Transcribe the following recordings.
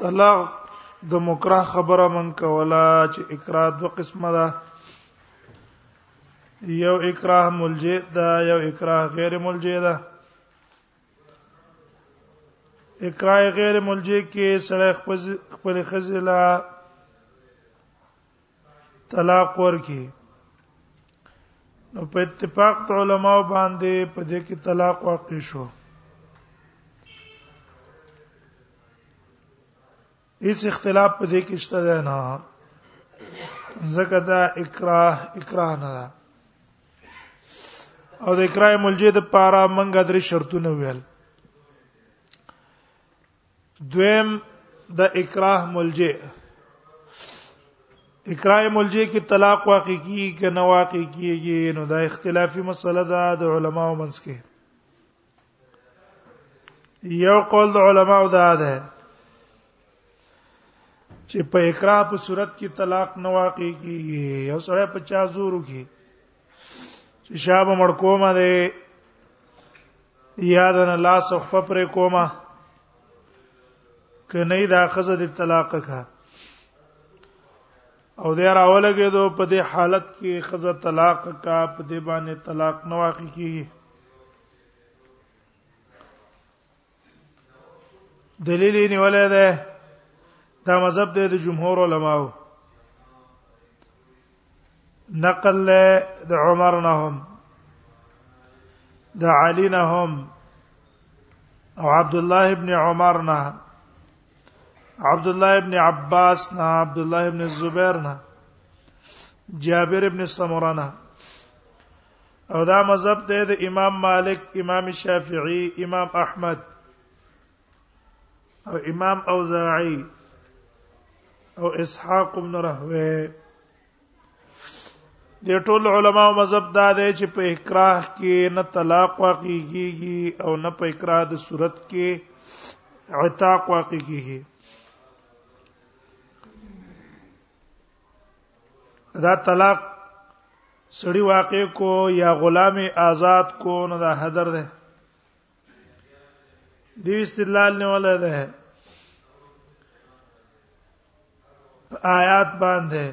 طلاق د مکراه خبره من کولا چې اکراه دوه قسمه ده یو اکراه ملجئ ده یو اکراه غیر ملجئ ده اکراه غیر ملجئ کې سړی خپل خزله طلاق ورکی نو په اتفاق علماء باندې په دې کې طلاق واقع شو هیڅ اختلاف په دې کې شته ده نه ځکه دا اکراه اکراه نه ده او د اکراه ملجه د پاره منګه درې شرطونه ویل دویم د اکراه ملجئ اکراه ملجئ کې طلاق واقع کیږي که نه واقع کیږي نو دا اختلافي مسله ده د علماو منځ کې یو قول د علماو دا ده چې په اکراه په صورت کې طلاق نه واقع کیږي یو سره 50 زورو کې چې شابه مړ کومه دی یادن الله صحف پر کومه کنه دا خزه د طلاق کا او دا راولګې دو په دې حالت کې خزه طلاق کا په دې باندې طلاق نه واقع کیږي دلیل یې نیولای دی دا مذهب دی د جمهور علماو نقل له د عمر نه هم د علی نه هم او عبد الله ابن عمر نه عبد الله ابن عباس نه عبد الله ابن الزبير نه جابر ابن سمره نه او دا مذهب ته د امام مالک امام شافعي امام احمد او امام اوزاعي او اسحاق بن رهوه د ټول علما او مذهب دا دی چې په اکراه کې نه طلاق واقع کیږي او نه په اکراه د صورت کې عتاق واقع کیږي دا طلاق سړی واقع کو یا غلام آزاد کو نو دا حذر ده دی استدلال نه ولا ده آیات باندې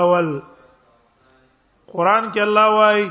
اول قران کې الله وایي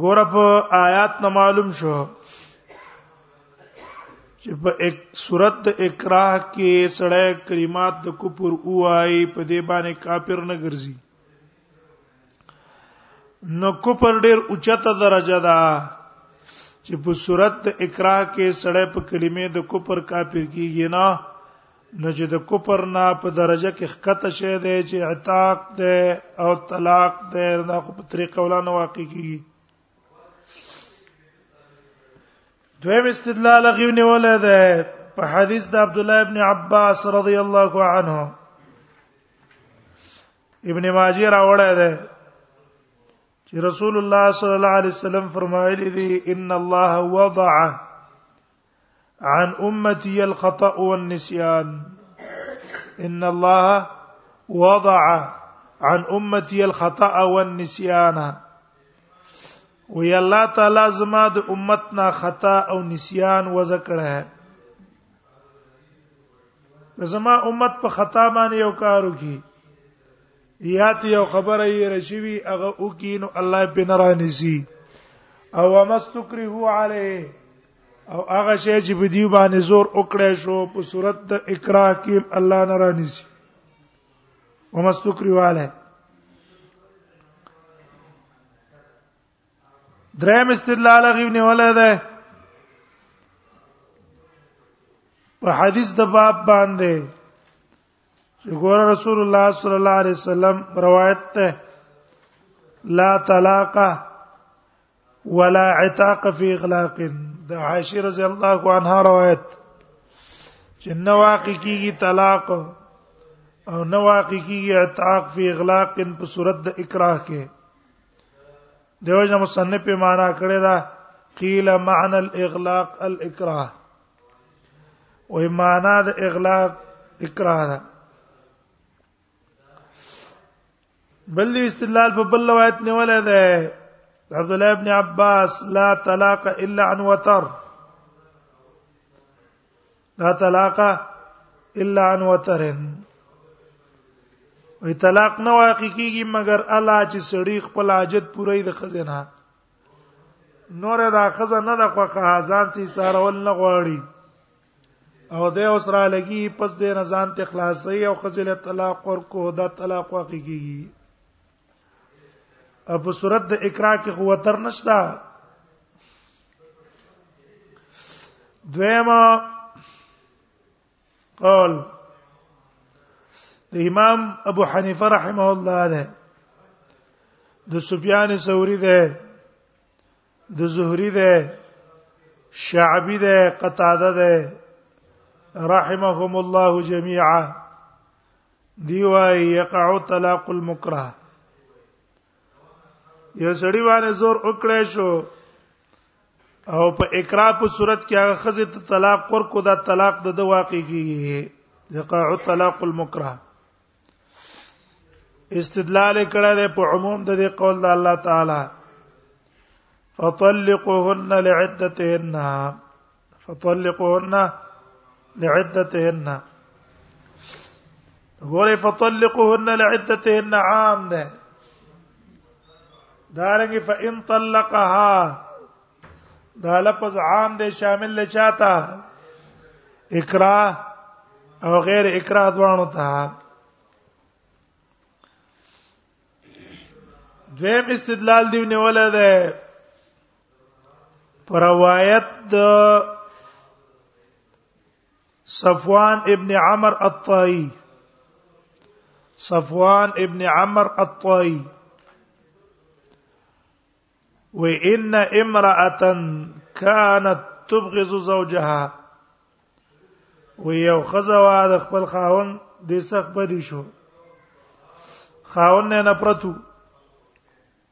ګور په آیات نه معلوم شو چې په یک صورت د اکراه کې سړی کلمات د کفر اوای په دې باندې کافر نه ګرځي نو کفر ډیر اوچته درجه ده چې په صورت د اکراه کې سړی په کلمې د کفر کافر کیږي نه نو چې د کفر نه په درجه کې خکته شه دی چې عتاق ده او طلاق ده دا خو په طریقه ولانه واقع کیږي دویم استدلال غیو نیول ده په حدیث د عبد الله ابن عباس رضی الله عنه ابن ماجه راوړی ده چې رسول الله صلی الله علیه وسلم فرمایلی دي ان الله وضع عن امتي الخطا والنسيان ان الله وضع عن امتي الخطا والنسيان وی الله تعالی زما د امت نه خطا او نسیان وذکر ہے زما امت په خطا باندې یو کار وکي یات یو خبره یې رشوي هغه وکي نو الله په نرانسی او مستکره علیه او هغه شی چې په دی باندې زور وکړې شو په صورت د اقرا کې الله نه رانی سي ومستکریواله دریم استدلال غوونه ولا ده په حدیث د باب باندې ګور رسول الله صلی الله علیه وسلم روایت ته لا طلاق ولا عتاق فی اغلاق د عائشه رضی الله عنها روایت چې نو واقع کیږي طلاق او نو واقع کیږي عتاق فی اغلاق په صورت د اکراه کې دیو جن مصنف په معنا کړی دا قیل معنی الاغلاق الاکراه او معنا د اغلاق اکراه ده بل استدلال په بل روایت نه ولا ده عبد الله ابن عباس لا طلاق الا عن وتر لا طلاق الا عن وتر وی طلاق نه واقع کیږي مګر الله چې سړی خپل حاجت پوره د خزینه نور دا خزه نه د خوخه ځان سي سارول نه غواړي او د اوسره لګي پس د نزان ته خلاصي او خزل طلاق ور کو دا طلاق واقع کیږي په صورت د اقرا کې خو تر نشتا دویمه قال د امام ابو حنیفه رحمه الله ده د سفیان ثوری ده د زهری ده شعبی ده قتاده ده رحمهم الله جميعا دی وای یقع طلاق المکره یو سړی باندې زور وکړې شو او په اقرا په صورت کې هغه خزه ته طلاق ورکو دا طلاق د د واقع کیږي یقع طلاق المکره استدلال کړه د په عموم د دې قول د الله تعالی فطلقوهن لعدتهن فطلقوهن لعدتهن ګوره فطلقهن لعدتهن عام ده دارنګ فإن طلقها دا لفظ عام دی شامل لچاته اکراه او غیر اکراه دوانو ته دویم استدلال دی نیول ده پر روایت صفوان ابن عمر الطائي صفوان ابن عمر الطائي وان امراه كانت تبغض زوجها ویو خزوا د خپل خاون د سخت بدی شو خاون نه نفرتو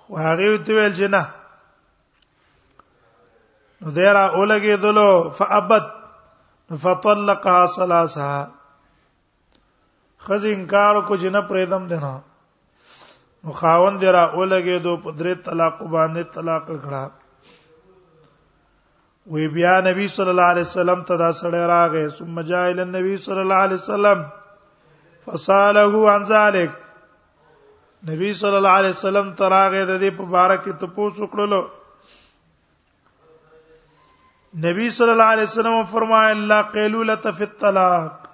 خو هغه ته ویل چې نه نو دیرا اولګې دلو فابت فطلقها ثلاثه خځه انکار کو چې نه پرېدم ده نه نو خاوند دی را اولګې دو په درې طلاق باندې طلاق کړه وی بیا نبی صلی الله علیه وسلم ته دا سړی راغې ثم جاء الى النبي صلی الله علیه وسلم فساله عن ذلك نبی صلی الله علیه وسلم تراغه د دې په باره کې تپوس وکړلو نبی صلی الله علیه وسلم فرمایل لا قیلوله فی الطلاق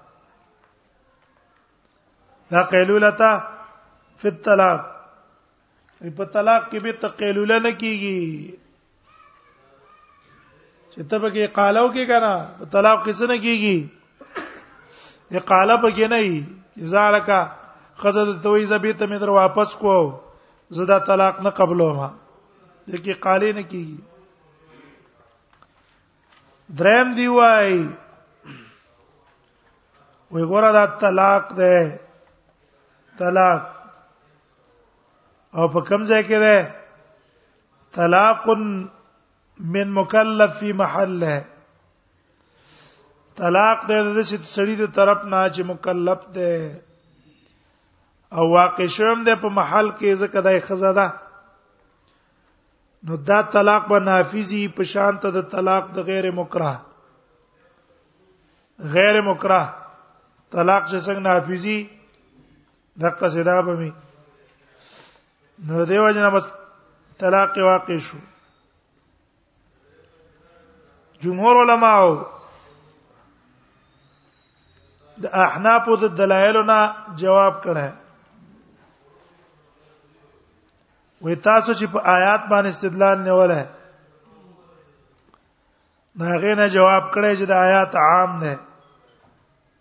لا قیلوله فی الطلاق په طلاق کې به تقیلوله نه کیږي چې تبه کې قالو کې کنه طلاق کې څه نه کیږي اقاله پکې نه وي اذا لك خزه د توي زبیت مې در واپس کو زدا طلاق نه قبلو ما دکې قاله نه کیږي درم دی وای وی ګوره دا طلاق ده طلاق او په کوم ځای کې ده طلاق من مکلف فی محله طلاق د دې چې سړی د طرف نه چې مکلف ده او واقع شوم ده په محل کې ځکه دای خزه ده نو دا طلاق به نافذي په شان ته د طلاق د غیر مکره غیر مکره طلاق چې څنګه نافذي دغه صدا به می نو دیو جنا بس طلاق واقع شو جمهور علماو د احناف د دلایلو نه جواب کړه وې تاسو چې په آیات باندې استدلال نه وله دا غینه جواب کړی چې د آیات عام نه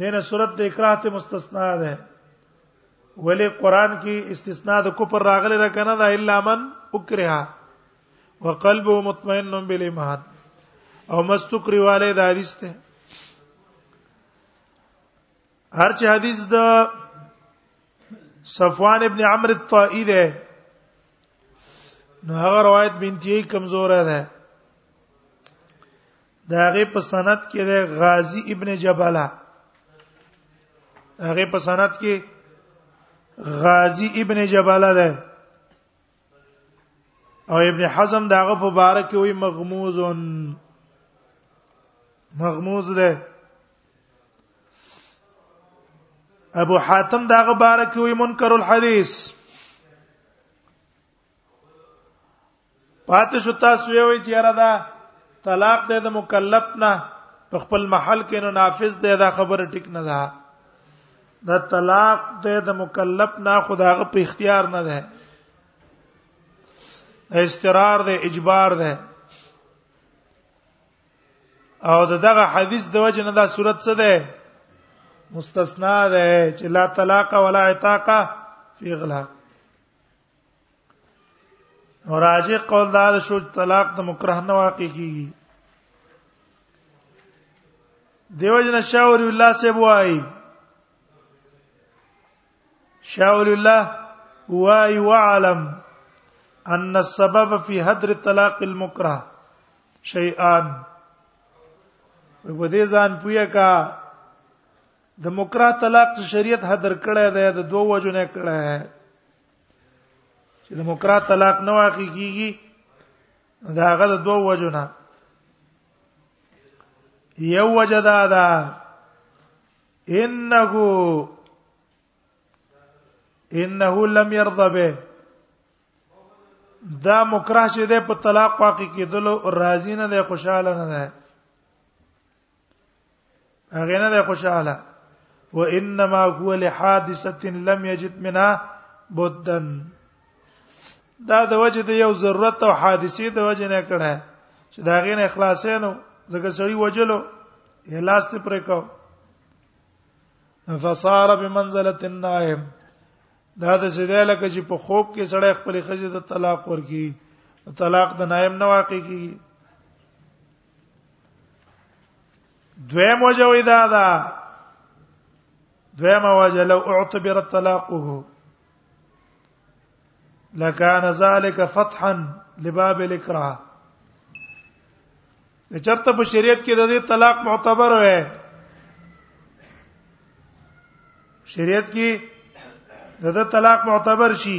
دینه صورت د اکراه ته مستثنا ده ولې قران کې استثناء د کفر راغلی ده کنه دا الا من اکرها وقلبه مطمئن بالایمان او مستکری والے د حدیث ته هر چې حدیث د صفوان ابن عمرو الطائي ده نو هغه روایت بنتي کمزوره ده دا هغه په سند کې د غازی ابن جبله هغه په سند کې غازی ابن جبله ده او ابن حزم داغه په باره کې وی مغموزن مغموز ده ابو حاتم داغه باره کې وی منکر الحدیث پاتې شو تاسو وی چې یاره دا طلاق دی د مکلف نه په خپل محل کې نو نافذ دی دا خبره ټیک نه ده دا طلاق دی د مکلف نه خداغه په اختیار نه ده استقرار دی اجبار دی او دغه حدیث د وجه نه دا صورت څه ده مستثنا ده چې لا طلاق ولا عتاقه فی غلاق راجع قول دا شو طلاق د مکراه نه واقع کیږي دیو جن شاور الله سے بوای شاور الله وای وعلم ان السبب في حدر طلاق المكره شيئان په دې ځان پویا کا د مکره طلاق چې شریعت حدر کړی دی د دوه وجو نه کړی چې د مکره طلاق نه واقع کیږي دا هغه د دوه وجو نه یو وجه دا ده انه انه لم يرضى به دا مکره شه ده په طلاق واقع کېدلو راضی نه ده خوشاله نه ده هغه نه ده خوشاله وانما هو لحادثه لم يجد منها بدا دا د وجه د یو ضرورت او حادثه د وجه نه کړه چې دا غین اخلاصې نو ځکه سړی وجلو اخلاص ته پرې کو فصار بمنزله النائم دا د سیده لکه چې په خوب کې سړی خپل خزې د طلاق ورکی طلاق د نائم نه واقع کیږي دویم وجه وی دا دا دویم وجه لو اعتبر طلاقه لكان ذلك فتحا لباب الاكراه چرته په شریعت کې د دې طلاق معتبر وي شریعت کې د دې طلاق معتبر شي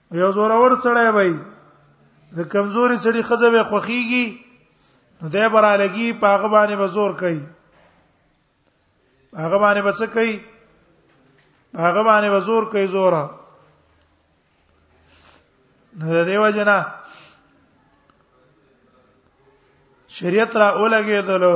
یو زور اور چړای وای د کمزوري چړي خزه به خوخيږي نو ده برا لګي پاغه باندې به زور کوي هغه باندې بچ کوي هغه باندې به زور کوي زور نو د دیو جنا شریعت را اولګېدلو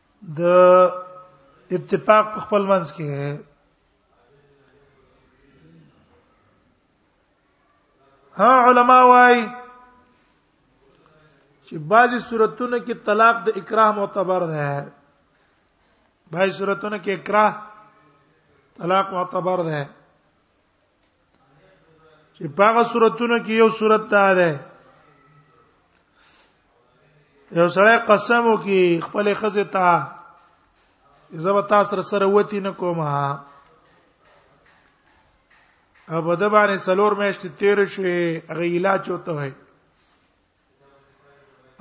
د اتفاق په خپل منځ کې ها علما وای چې بعضی صورتونو کې طلاق د اکراه معتبر ده بعضی صورتونو کې اکراه طلاق معتبر ده چې پاغه صورتونو کې یو صورت ته ده یو سره قسم وکي خپل خزه ته زما تاسو سره سره وتی نه کومه او په د باندې سلور میاشتې تیر شوې هغه علاج وته وای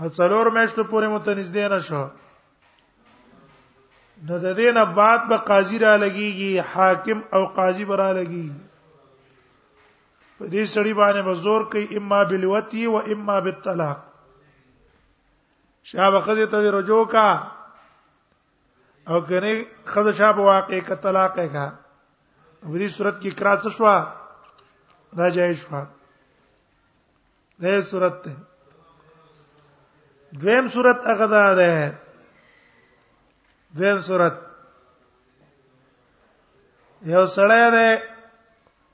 او څلور میاشتو پورې مو ته نږدې نه شو نو د دې نه بعد به قاضي را لګيږي حاکم او قاضي به را لګيږي په دې سړي باندې به زور کوي اما بالوتی و اما بالطلاق شابه خزه ته رجوع کا او کنه خزه شابه واقع ک طلاق کا په دې صورت کې کرا څه شو دا جایز شو دې صورت ته دویم صورت هغه ده ده دویم صورت یو سړی ده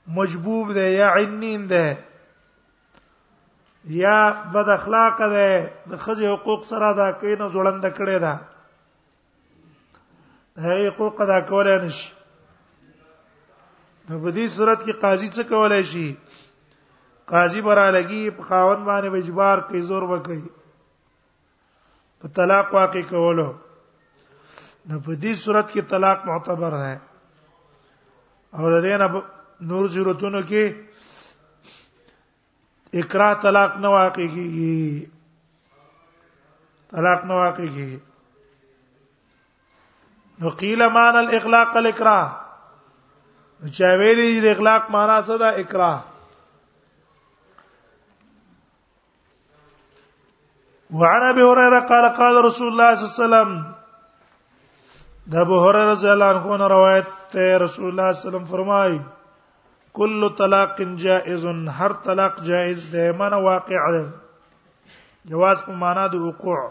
مجبوب ده یا عنین ده یا بد اخلاق ده د خځه حقوق سره دا کینه زړند کړي ده هغه حقوق ادا کولای نشي نو په دې صورت کې قاضي څه کولای شي قاضي برا لګي په خاون باندې وجبار کوي زور وکړي په طلاق واقع کولو نو په دې صورت کې طلاق معتبر دی او د دې نه نور ضرورتونو کې اقرا طلاق نه واقع کیږي طلاق نه واقع کیږي نو قیل مان الاغلاق الاکراه چا ویلي د اغلاق معنا څه ده اکراه وعن ابي هريره قال قال رسول الله صلى الله عليه وسلم د ابو هريره رضی الله عنه روایت ته رسول الله صلی الله علیه وسلم فرمایي کل طلاق جائز هر طلاق جائز ده معنی واقع ده جواز په معنا د وقوع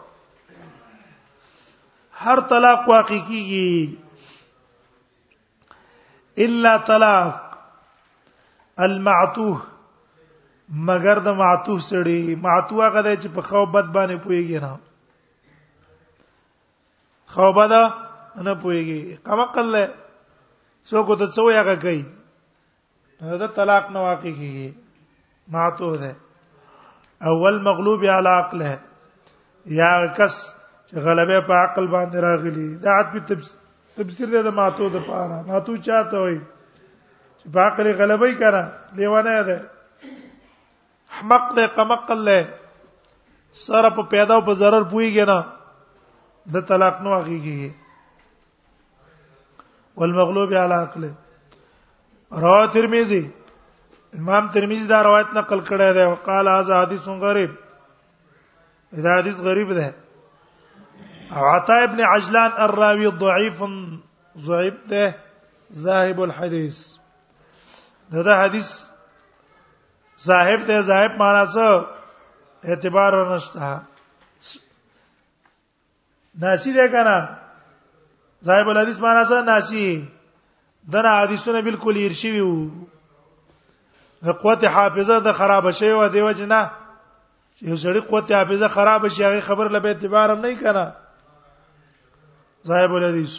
هر طلاق واقع کیږي الا طلاق المعتوه مگر د معتوه سړي معتوه غدا چې په خو بد باندې پويږي نه خو بدا نه پويږي کما کله سو کو ته څو یاګه کوي دا طلاق نه واقع کیږي ماتو ده اول مغلوب علی عقله یا کس چې غلبه په عقل باندې راغلی دا عتبی تفسیر ده ماتو ده پاره ماتو چاته وای چې په عقل غلبه کړه دیوانه ده حمق ده قمقل له سره په پیدا او په zarar پويږي نه د طلاق نو حقيقي والمغلوب على عقله رواه ترمذی امام ترمذی دا روایت نقل کړی دی او قال هذا حدیث غریب دا حدیث غریب دی عطاء ابن عجلان الراوي ضعيف ضعيف ده ذاهب الحديث دا, دا حدیث صاحب ته صاحب معنا څه اعتبار ورنشته ناسی ده کنه صاحب الحدیث معنا څه ناسی دنا حدیثونه بالکل ارشیو د قوت حافظه د خراب شوی و دیو جنا چې یو سړی قوت حافظه خراب شي هغه خبر لبه اعتبار هم نه کنا صاحب الحدیث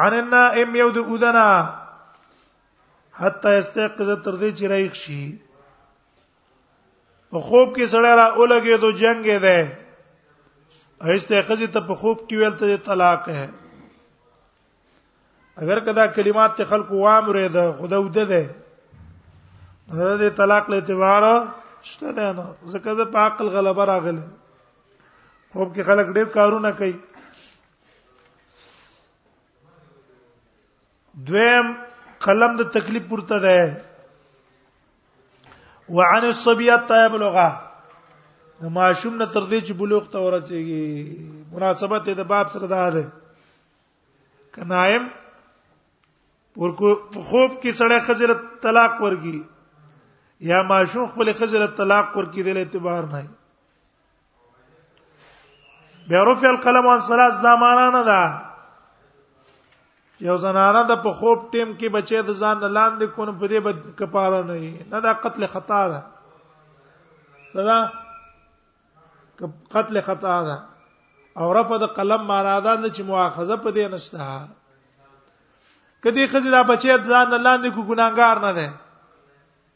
عن النائم یو د اذنا حتا استيقظ تر دې چې رايخ شي په خوب کې سړی را اولګې دو جنگ دی استيقظ ته په خوب کې ویل ته طلاق ہے اگر کدا کلمات ته خلق وام رې ده خدا وده ده دا دې طلاق له اعتبار شته ده نو ځکه دا په عقل غلبه راغله خوب کې خلک ډېر کارونه کوي دویم قلم د تکلیف پورته ده وعن الصبيه طيب لغه د ماشوم نه تر دې چې بلوغ ته ورسیږي مناسبت د باب سره ده ده کنایم ورکو خوب کې سړی خزر طلاق ورګي یا ماشوم خپل خزر طلاق ورګي د اعتبار نه بیا رفع القلم عن ثلاث دا معنا نه ده یو زنانه د په خوب ټیم کې بچي د ځان لاندې کونه په دې بد کفاره نه وي نه دا قتل خطا ده صدا قتل خطا ده او رفع د قلم معنا ده چې مؤاخذه په دې نشته کدی خزی دا بچی ځان لاندې کو ګناګار نه ده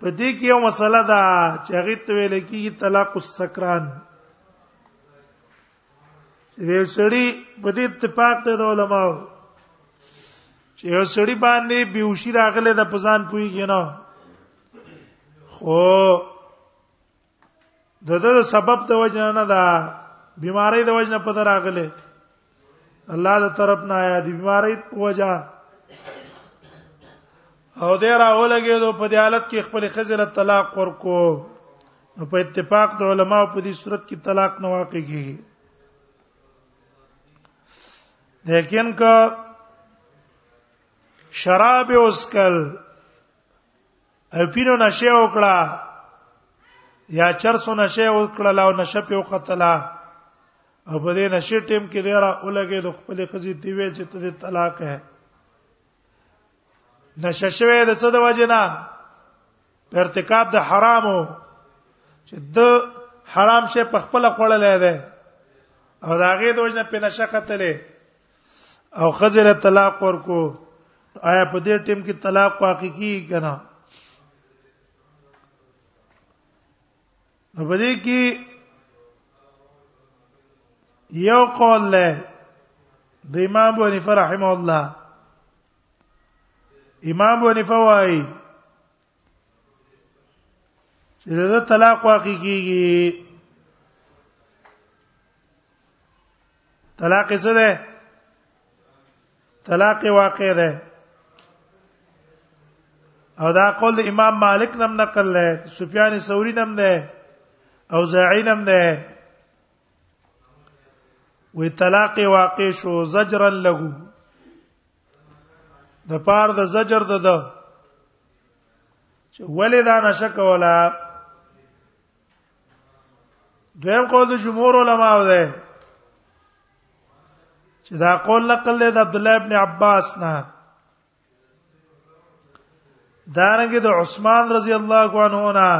په دې کې یو مسله ده چې هغه ته ویل کېږي طلاق السکران یو سړی په دې اتفاق ته د علماو چې یو سړی باندې بیوشي راغله د پزان پوي نه خو د دې سبب د وجنه نه دا بیماری د وجنه په دراغله الله د طرف نه آیا د بیماری په وجه او دې را ولګېدو په دې حالت کې خپل خزل طلاق ورکو نو په اتفاق د علماو په دې صورت کې طلاق نه واقع کیږي لیکن که شراب اوسکل اپینو نشه وکړه یا چرسو نشه وکړه لاو نشه په قتلا او په دې نشه ټیم کې دی را اولګې د خپل خزي دی ویل چې ته طلاق ہے نشه شوه د څه د وجنا په ارتکاب د حرامو چې د حرام شی په خپل خوړلې ده او دا غي د وجنه په نشه قتلې او خزر طلاق ورکو آیا په دې ټیم کې طلاق واقع کیږي کنه نو په دې کې یو قول له د امام ابو حنیفه رحم الله امام ابو حنیفه وايي چې دا طلاق واقع کیږي طلاق څه ده طلاق واقع ده او دا قول د امام مالک نم نقل لای سفیان ثوری نم ده او زاعی نم ده وی طلاق واقع شو زجرا له د پار د زجر د ده چې ولې دا نشه کوله دویم قول د جمهور علما ده چې دا قول نقل دی د عبد الله ابن عباس نه دارنګه د عثمان رضی الله عنه نه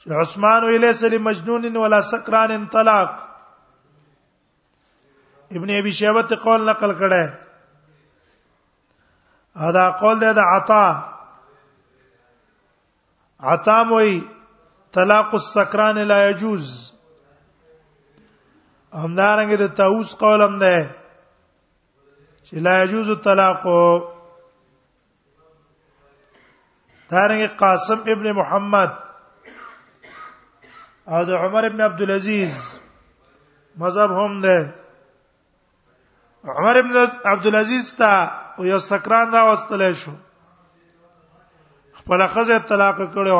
چې عثمان ویلې سلی مجنون ولا سکران انطلاق ابن ابي شيبه ته قول نقل کړه ادا قول دی د عطا عطا موي طلاق السکران لا يجوز همدارنګه د تاوس قول هم ده چې لا يجوز الطلاق دارنګه قاسم ابن محمد او د عمر ابن عبد العزيز مذهب هم ده عمر ابن عبد العزيز ته یو سکران را وستل شو خپل خزه طلاق کړو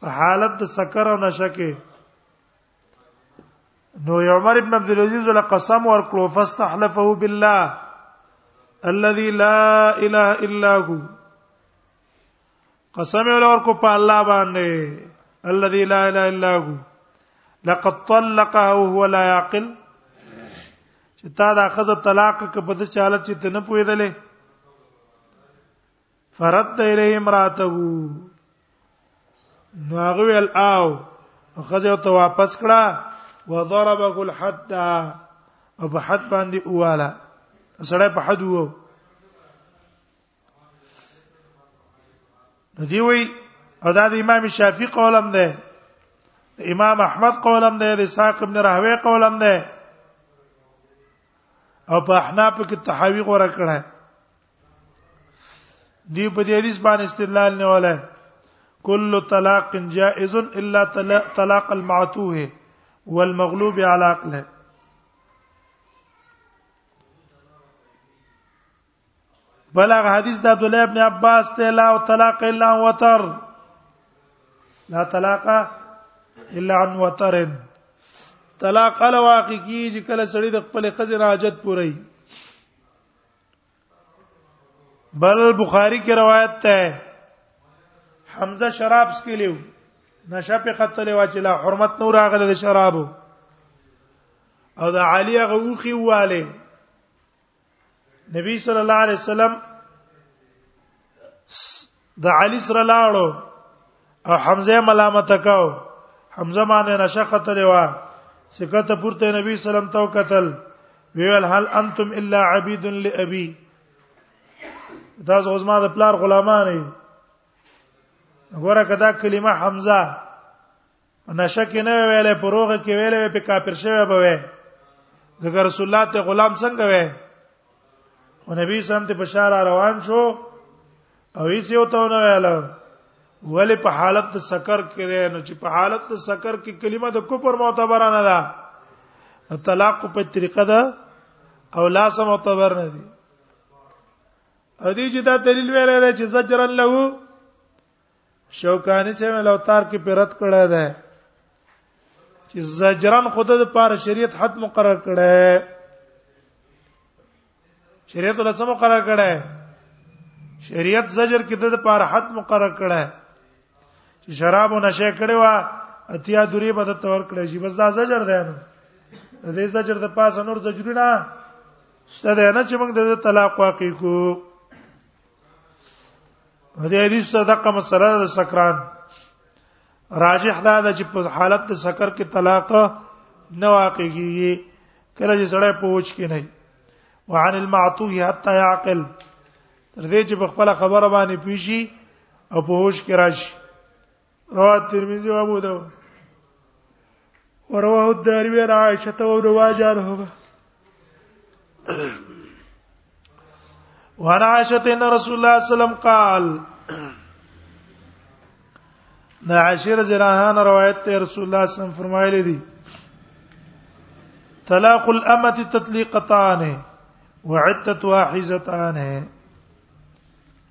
په حالت د سکر او نشه کې نو عمر ابن عبد العزيز له قسم ورکړو فاستحلفه بالله الذي لا اله الا هو قسم ولور کو په الله باندې الذي لا اله الا هو لقد طلقها وهو لا يعقل چې تا دا خزه طلاق ک په دې حالت چې ته نه پوهېدلې فرد الیه امراته نو هغه ول آو خزه ته واپس کړه وضربه الحد او په حد باندې اواله سړی په حد وو نو دی وی او دا د امام شافعي قولم ده امام احمد قولم ده د ساق ابن راهوی قولم ده او په احناف کې تحاوی غوړه کړه دی په دې حدیث باندې استدلال نه ولا کل طلاق جائز الا طلاق المعتوه والمغلوب على عقله بلغ حدیث د عبد الله ابن عباس ته لا طلاق الا وتر لا طلاق الا عن وتر طلاق له واقع کیږي کله سړی د خپل خزر حاجت پوری بل بخاری کی روایت ته حمزه شراب سکلیو نشه په قتل واچلا حرمت نور راغله د شرابو او د علی هغه وخی واله نبی صلی الله علیه وسلم د علی سره لاړو او حمزه ملامت کاو حمزه باندې نشه خطر وا سکته پورته نبی سلام تو قتل ویل هل انتم الا عبید لابی دا زما د پلار غلامان نه ګوره کدا کلمه حمزه نشه کې نه ویلې پروغه کې ویلې په کافر شوی به وي ځکه رسول الله ته غلام څنګه وي او نبی سم ته بشاره روان شو او هیڅ یو ته نه ویلو ولې په حالت د سکر کې دی نو چې په حالت د سکر کې کلمه د کفر معتبر نه ده طلاق په طریقه ده او لا سم معتبر نه دي ادي چې دا دلیل ویل دی چې زجرن له شوکانی سره لوتار کې پیرت کړه ده چې زجران خود د پاره شریعت حد مقرر کړه شریعت له څه مقرر کړه شریعت زجر کې د پاره حد مقرر کړه چې شراب او نشه کړي وا اتیا دوری به د تور کړی شي بس دا زجر دی نو د دې زجر د پاسه نور زجرونه شته نه چې موږ د طلاق واقع کو دې حدیث ته دغه مسله د سکران راجح دا ده چې په حالت د سکر کې طلاق نه واقع کیږي کله چې سړی پوښ کې نه وعن المعطوه حتى يعقل تر دې چې په خپل خبره باندې پیشي او پوښ کې راشي رواه الترمذي او ابو داود ورواه الدارمي عن عائشه او رواجه عنها وعن عائشه ان رسول الله صلى الله عليه وسلم قال دا عشر زراهان روایت ته رسول الله صلی الله علیه وسلم فرمایلی دي طلاق الامه تطليقتان وعدتها حيزتان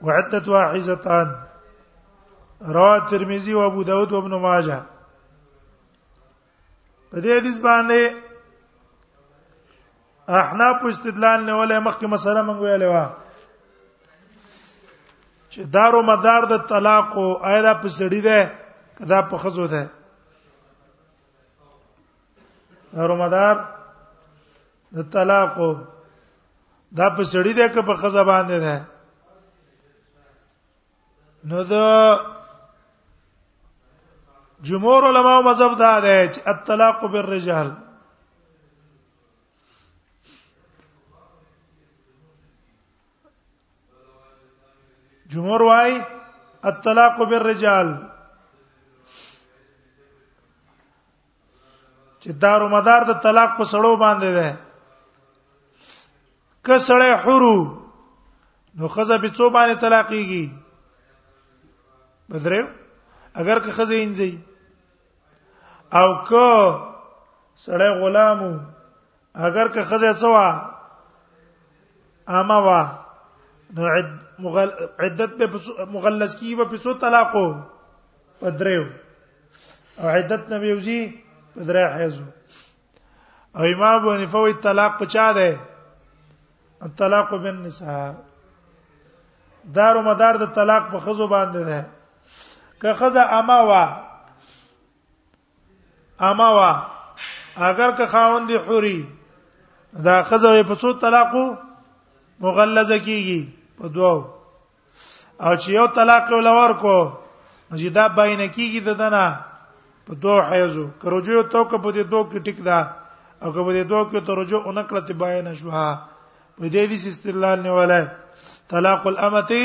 وعدت واحزتان رواه ترمذی او ابو داود او ابن ماجه په دې حدیث باندې احناف استدلال نه ولې مخکې مسله مونږ ویلې و چې دارو مدار د طلاق او آیدا په سړی ده کدا په خزو ده دارو مدار د طلاق دا په سړی ده که په خزه باندې ده نو دا جمهور علما او مذهب دا ده چې الطلاق بالرجال جمهور وايي الطلاق بالرجال چې دار و مدار د طلاق په سړو باندې ده که سړی حرو نو خزه به څو باندې طلاقيږي بدرو اگر که خزه انځي او که سړی غلامو اگر که خزه څوا اما وا نو عدت به مغلس کی به پسو طلاقو پدریو او عدت نبی وزي پدری حیزو او امام ابو حنیفه وی طلاق پچا ده الطلاق بالنساء دار مدار د طلاق په خزو باندې ده که خزه اما وا اما وا اگر که خاوند حوري دا خزه په څو طلاقو مغلظه کیږي په دوو او چې یو طلاق ولور کو چې دا باینه کیږي د دنا په دوه حیزو کرجو تو که په دې دوه کې ټیک دا او که په دې دوه کې ترجو اونکړه ته باینه شوه په دې دې استدلال نه ولای طلاق الامتی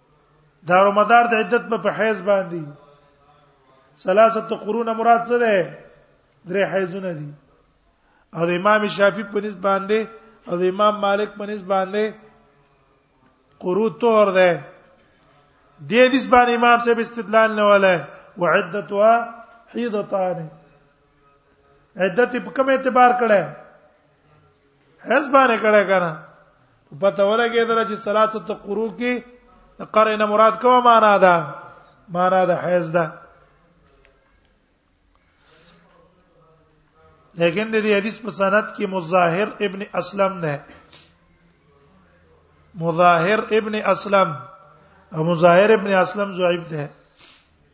دا رمضان د عدت په حیز باندې ثلاثه قرون مراد څه ده درې حیزونه دي او د امام شافعي په نسبت باندې او د امام مالک په نسبت باندې قرو طهر ده د دې نسبت امام صاحب استدلال نه ولا وعدتها حيضتان عدت په کوم اعتبار کړه هیڅ باندې کړه کنه پته ولګی دره چې ثلاثه قرو کې قرینه مراد کومه معنا ده معنا ده حیز ده لیکن د دې حدیث په سند کې مظاهر ابن اسلم نه مظاهر ابن اسلم او مظاهر ابن اسلم ضعیف ده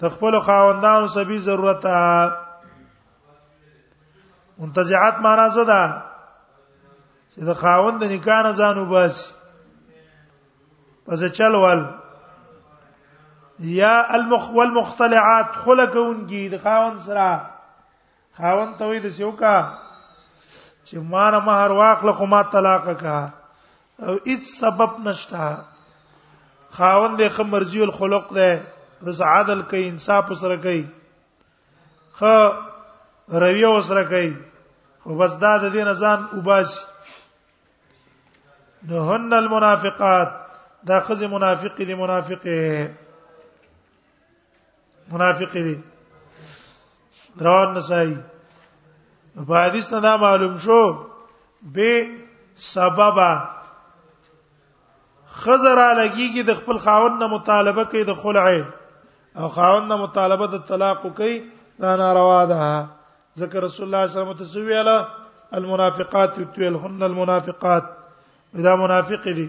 د خپل خاوندانو سبي ضرورت منتزعات معنا څه ده چې د خاوند د نکاح نه ځان وباسي پس چلول یا المخ والمختلعات خلقون کی د خاوند سره خاون ته وې د سیو کا چې ما نه مہر واخله خو ما طلاق کا او هیڅ سبب نشته خاون د خمرزی الخلق ده رس عادل کوي انصاف سره کوي خ رویه سره کوي خو بس دا د دین ځان وباسي نهن المنافقات دا خزه منافق دي منافقه منافق دي روان نسائی په حدیث نه دا معلوم شو به سبب خزر علیږي کې د خپل خاوند نه مطالبه کوي د خلع او خاوند نه مطالبه د طلاق کوي دا ناروا ده ذکر رسول الله صلی الله علیه وسلم تسویلا المنافقات یتلهن المنافقات دا منافق دي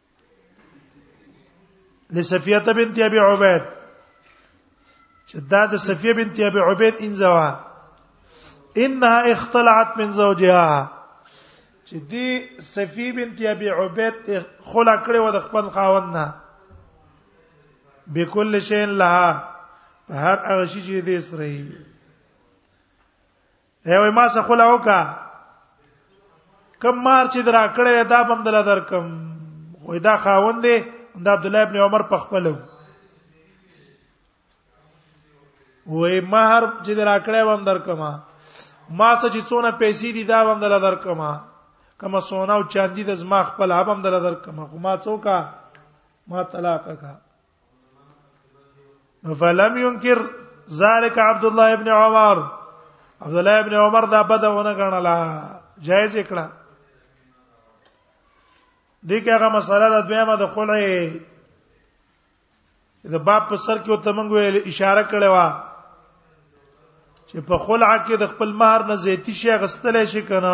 لسفیه بنت ابي عبيد چې دا د سفیه بنت ابي عبيد انځوا انها اختلعت من زوجها چې دی سفیه بنت ابي عبيد خلا کړې و د خپل خاوند نه بكل شيء لها هر هغه شي چې دې سره دی وای ما څه خلا وکا کم مار چې درا کړې دا بم دل درکم وای دا خاوند دی د عبد الله ابن عمر په خپل وای مہر چې درا کړې بم درکم ما څه چې څونه پیسې دي دا بم دل درکم کما سونا او چاندي د زما خپل هبم دل درکم خو ما څوکا ما طلاق کا فلم ينكر ذلك عبد الله ابن عمر عبد الله ابن عمر دا بده ونه غنلا جایز کړه دې کې هغه مسله د دویمه د خلع د باب په سر کې او تمنګ ویل اشاره کړې و چې په خلع کې د خپل مہر نه زیاتی شي غستلې شي کنه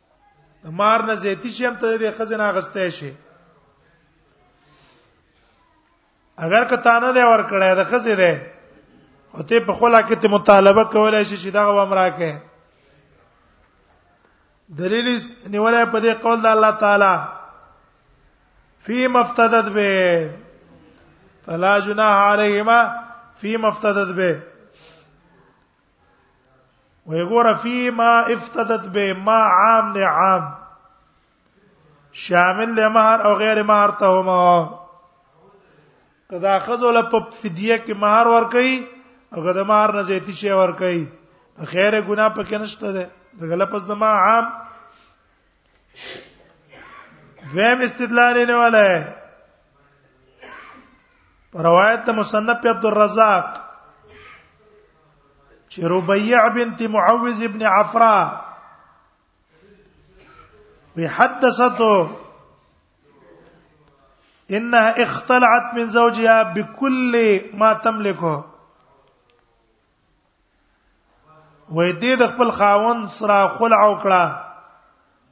د مار نه زیاتی شي هم ته د خزنه غسته شي اگر که تا نه دی ور کړی د خزې دی او ته په خلا کې ته مطالبه کولای شي چې دا غوام راکې دلیل نیولای په دې قول د الله تعالی فی مفتدد به فلا جناح علیهما فی مفتدد به وی ګور فی ما افتدت به ما عام نه عام شامل له مہر او غیر مہر ته هما کدا خزو له په فدیه کې مہر ور کوي او کدا مہر نه زیاتی شی ور کوي خیره ګنا پکې نشته ده دغه لفظ د ما عام ویم استدلال نه ولا ہے روایت مصنف عبد الرزاق چې ربيع بنت معوذ ابن عفراء بحدثته انها اختلعت من زوجها بكل ما تملكه وې دې د خپل خاون سره خلع وکړه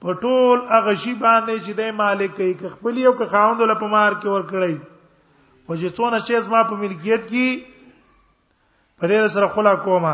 په ټول هغه شی باندې چې د مالک یې ک خپل یو ک خاوند له پمار کې ور کړی خو چې څونه شی زما په ملکیت کې په دې سره خلا کومه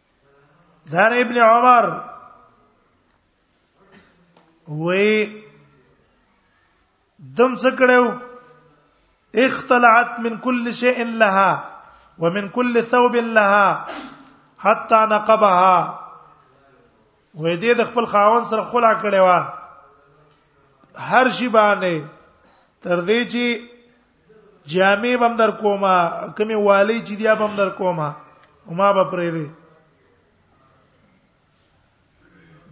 دار ابن عمر وې دم څه کړو اختلعت من كل شيء لها ومن كل ثوب لها حتى نقبها وې دې د خپل خاون سره خلع کړې و هر شي باندې تر دې چې جامع بم در کومه کمی والی چې دی بم در کومه وما به پرې دی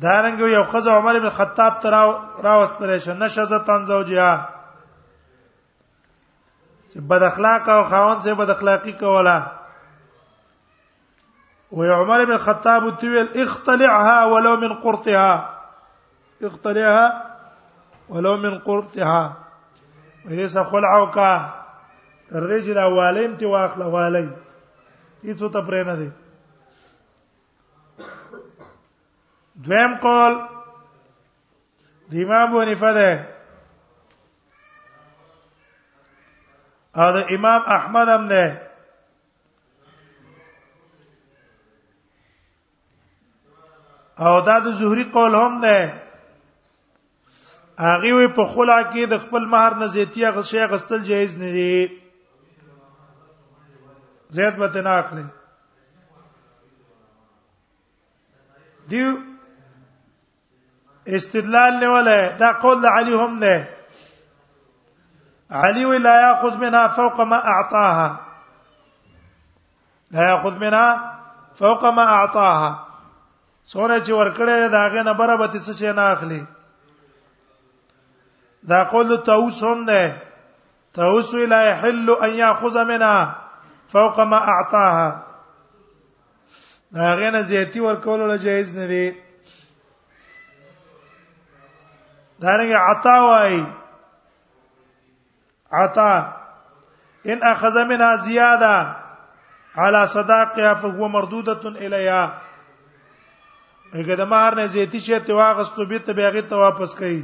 دارنګ یو خزه عمر ابن خطاب تر راوستل شه نشزه تن زوجها چې بد اخلاق او خاون سره بد اخلاقی کوله و عمر بن الخطاب تویل اختلعها ولو من قرطها اختلعها ولو من قرطها ویس خلعو کا رجل والین تی واخله والی هیڅ ته پرې نه دی دویم قول د امام ابو حنیفه ده او د امام احمد هم ده او دا د زهري قول هم ده هغه وی په خلا کې د خپل مہر نه زیاتیا غشي غستل جایز نه دی زیات به نه اخلي دیو استدلال نه ولا دا قول علي هم نه علي ولا ياخذ منها فوق ما اعطاها لا ياخذ منها فوق ما اعطاها سونه چې ورکړې دا غې نه برابر تي څه نه اخلي دا قول توسن ده تاوس لا يحل ان ياخذ منها فوق ما اعطاها هغه نه زیاتی ورکول له جایز نه دی دارنګ عطا وای عطا ان اخذ منها زیاده على صداقها فهو مردوده اليها هغه د مہر نه زیاتی چې ته واغستو به ته بیاغه ته واپس کړي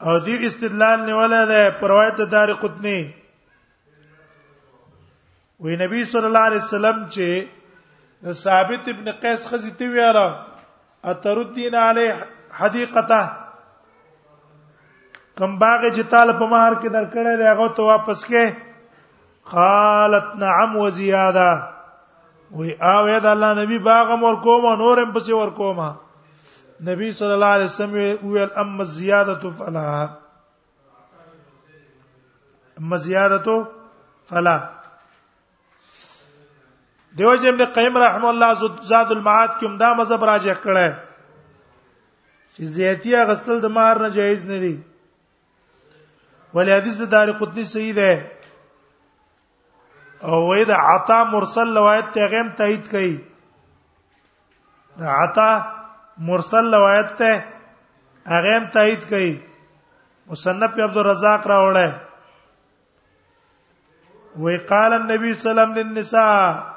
او دی استدلال نیولای دی پر روایت دار قطنی وی نبی صلی الله علیه وسلم چې ثابت ابن قیس خزی تی ویرا اتردین علی حدیقته کم باغ جتال په مہر کې درکړې دی هغه ته واپس کې قالت نعم وزياده وی او یا د الله نبی باغ مور کوم نورم پسې ور کوم نبی صلی الله علیه وسلم ویل اما زیادت فلا اما زیادت فلا دیو جن ابن قیم رحم الله زاد المعاد کوم دا مذهب راجح کړه چې زیاتیه غسل د مار نه جایز نه دی ولې حدیث د دار قطنی صحیح ده او وې د عطا مرسل روایت ته غیم تایید کړي د عطا مرسل روایت ته غیم تایید کړي مصنف عبد الرزاق راوړل وی قال النبي صلی الله علیه وسلم للنساء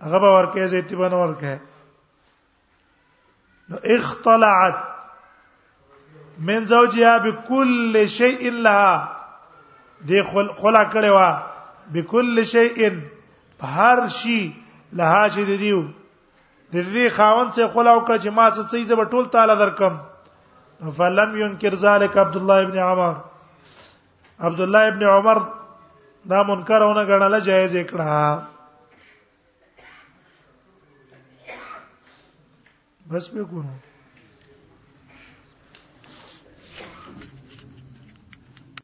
هغه به ورکه زیتی باندې ورکه نو اختلعت من زوجها بكل شيء لها دی خلا کړي وا بكل شيء په هر شي لها چې دی دیو د دې خاون څخه خلا وکړه چې ما څه څه زب ټول تعالی درکم فلم ينكر ذلك عبد الله ابن عمر عبد الله ابن عمر دا منکرونه غنله جایز کړه بس به کو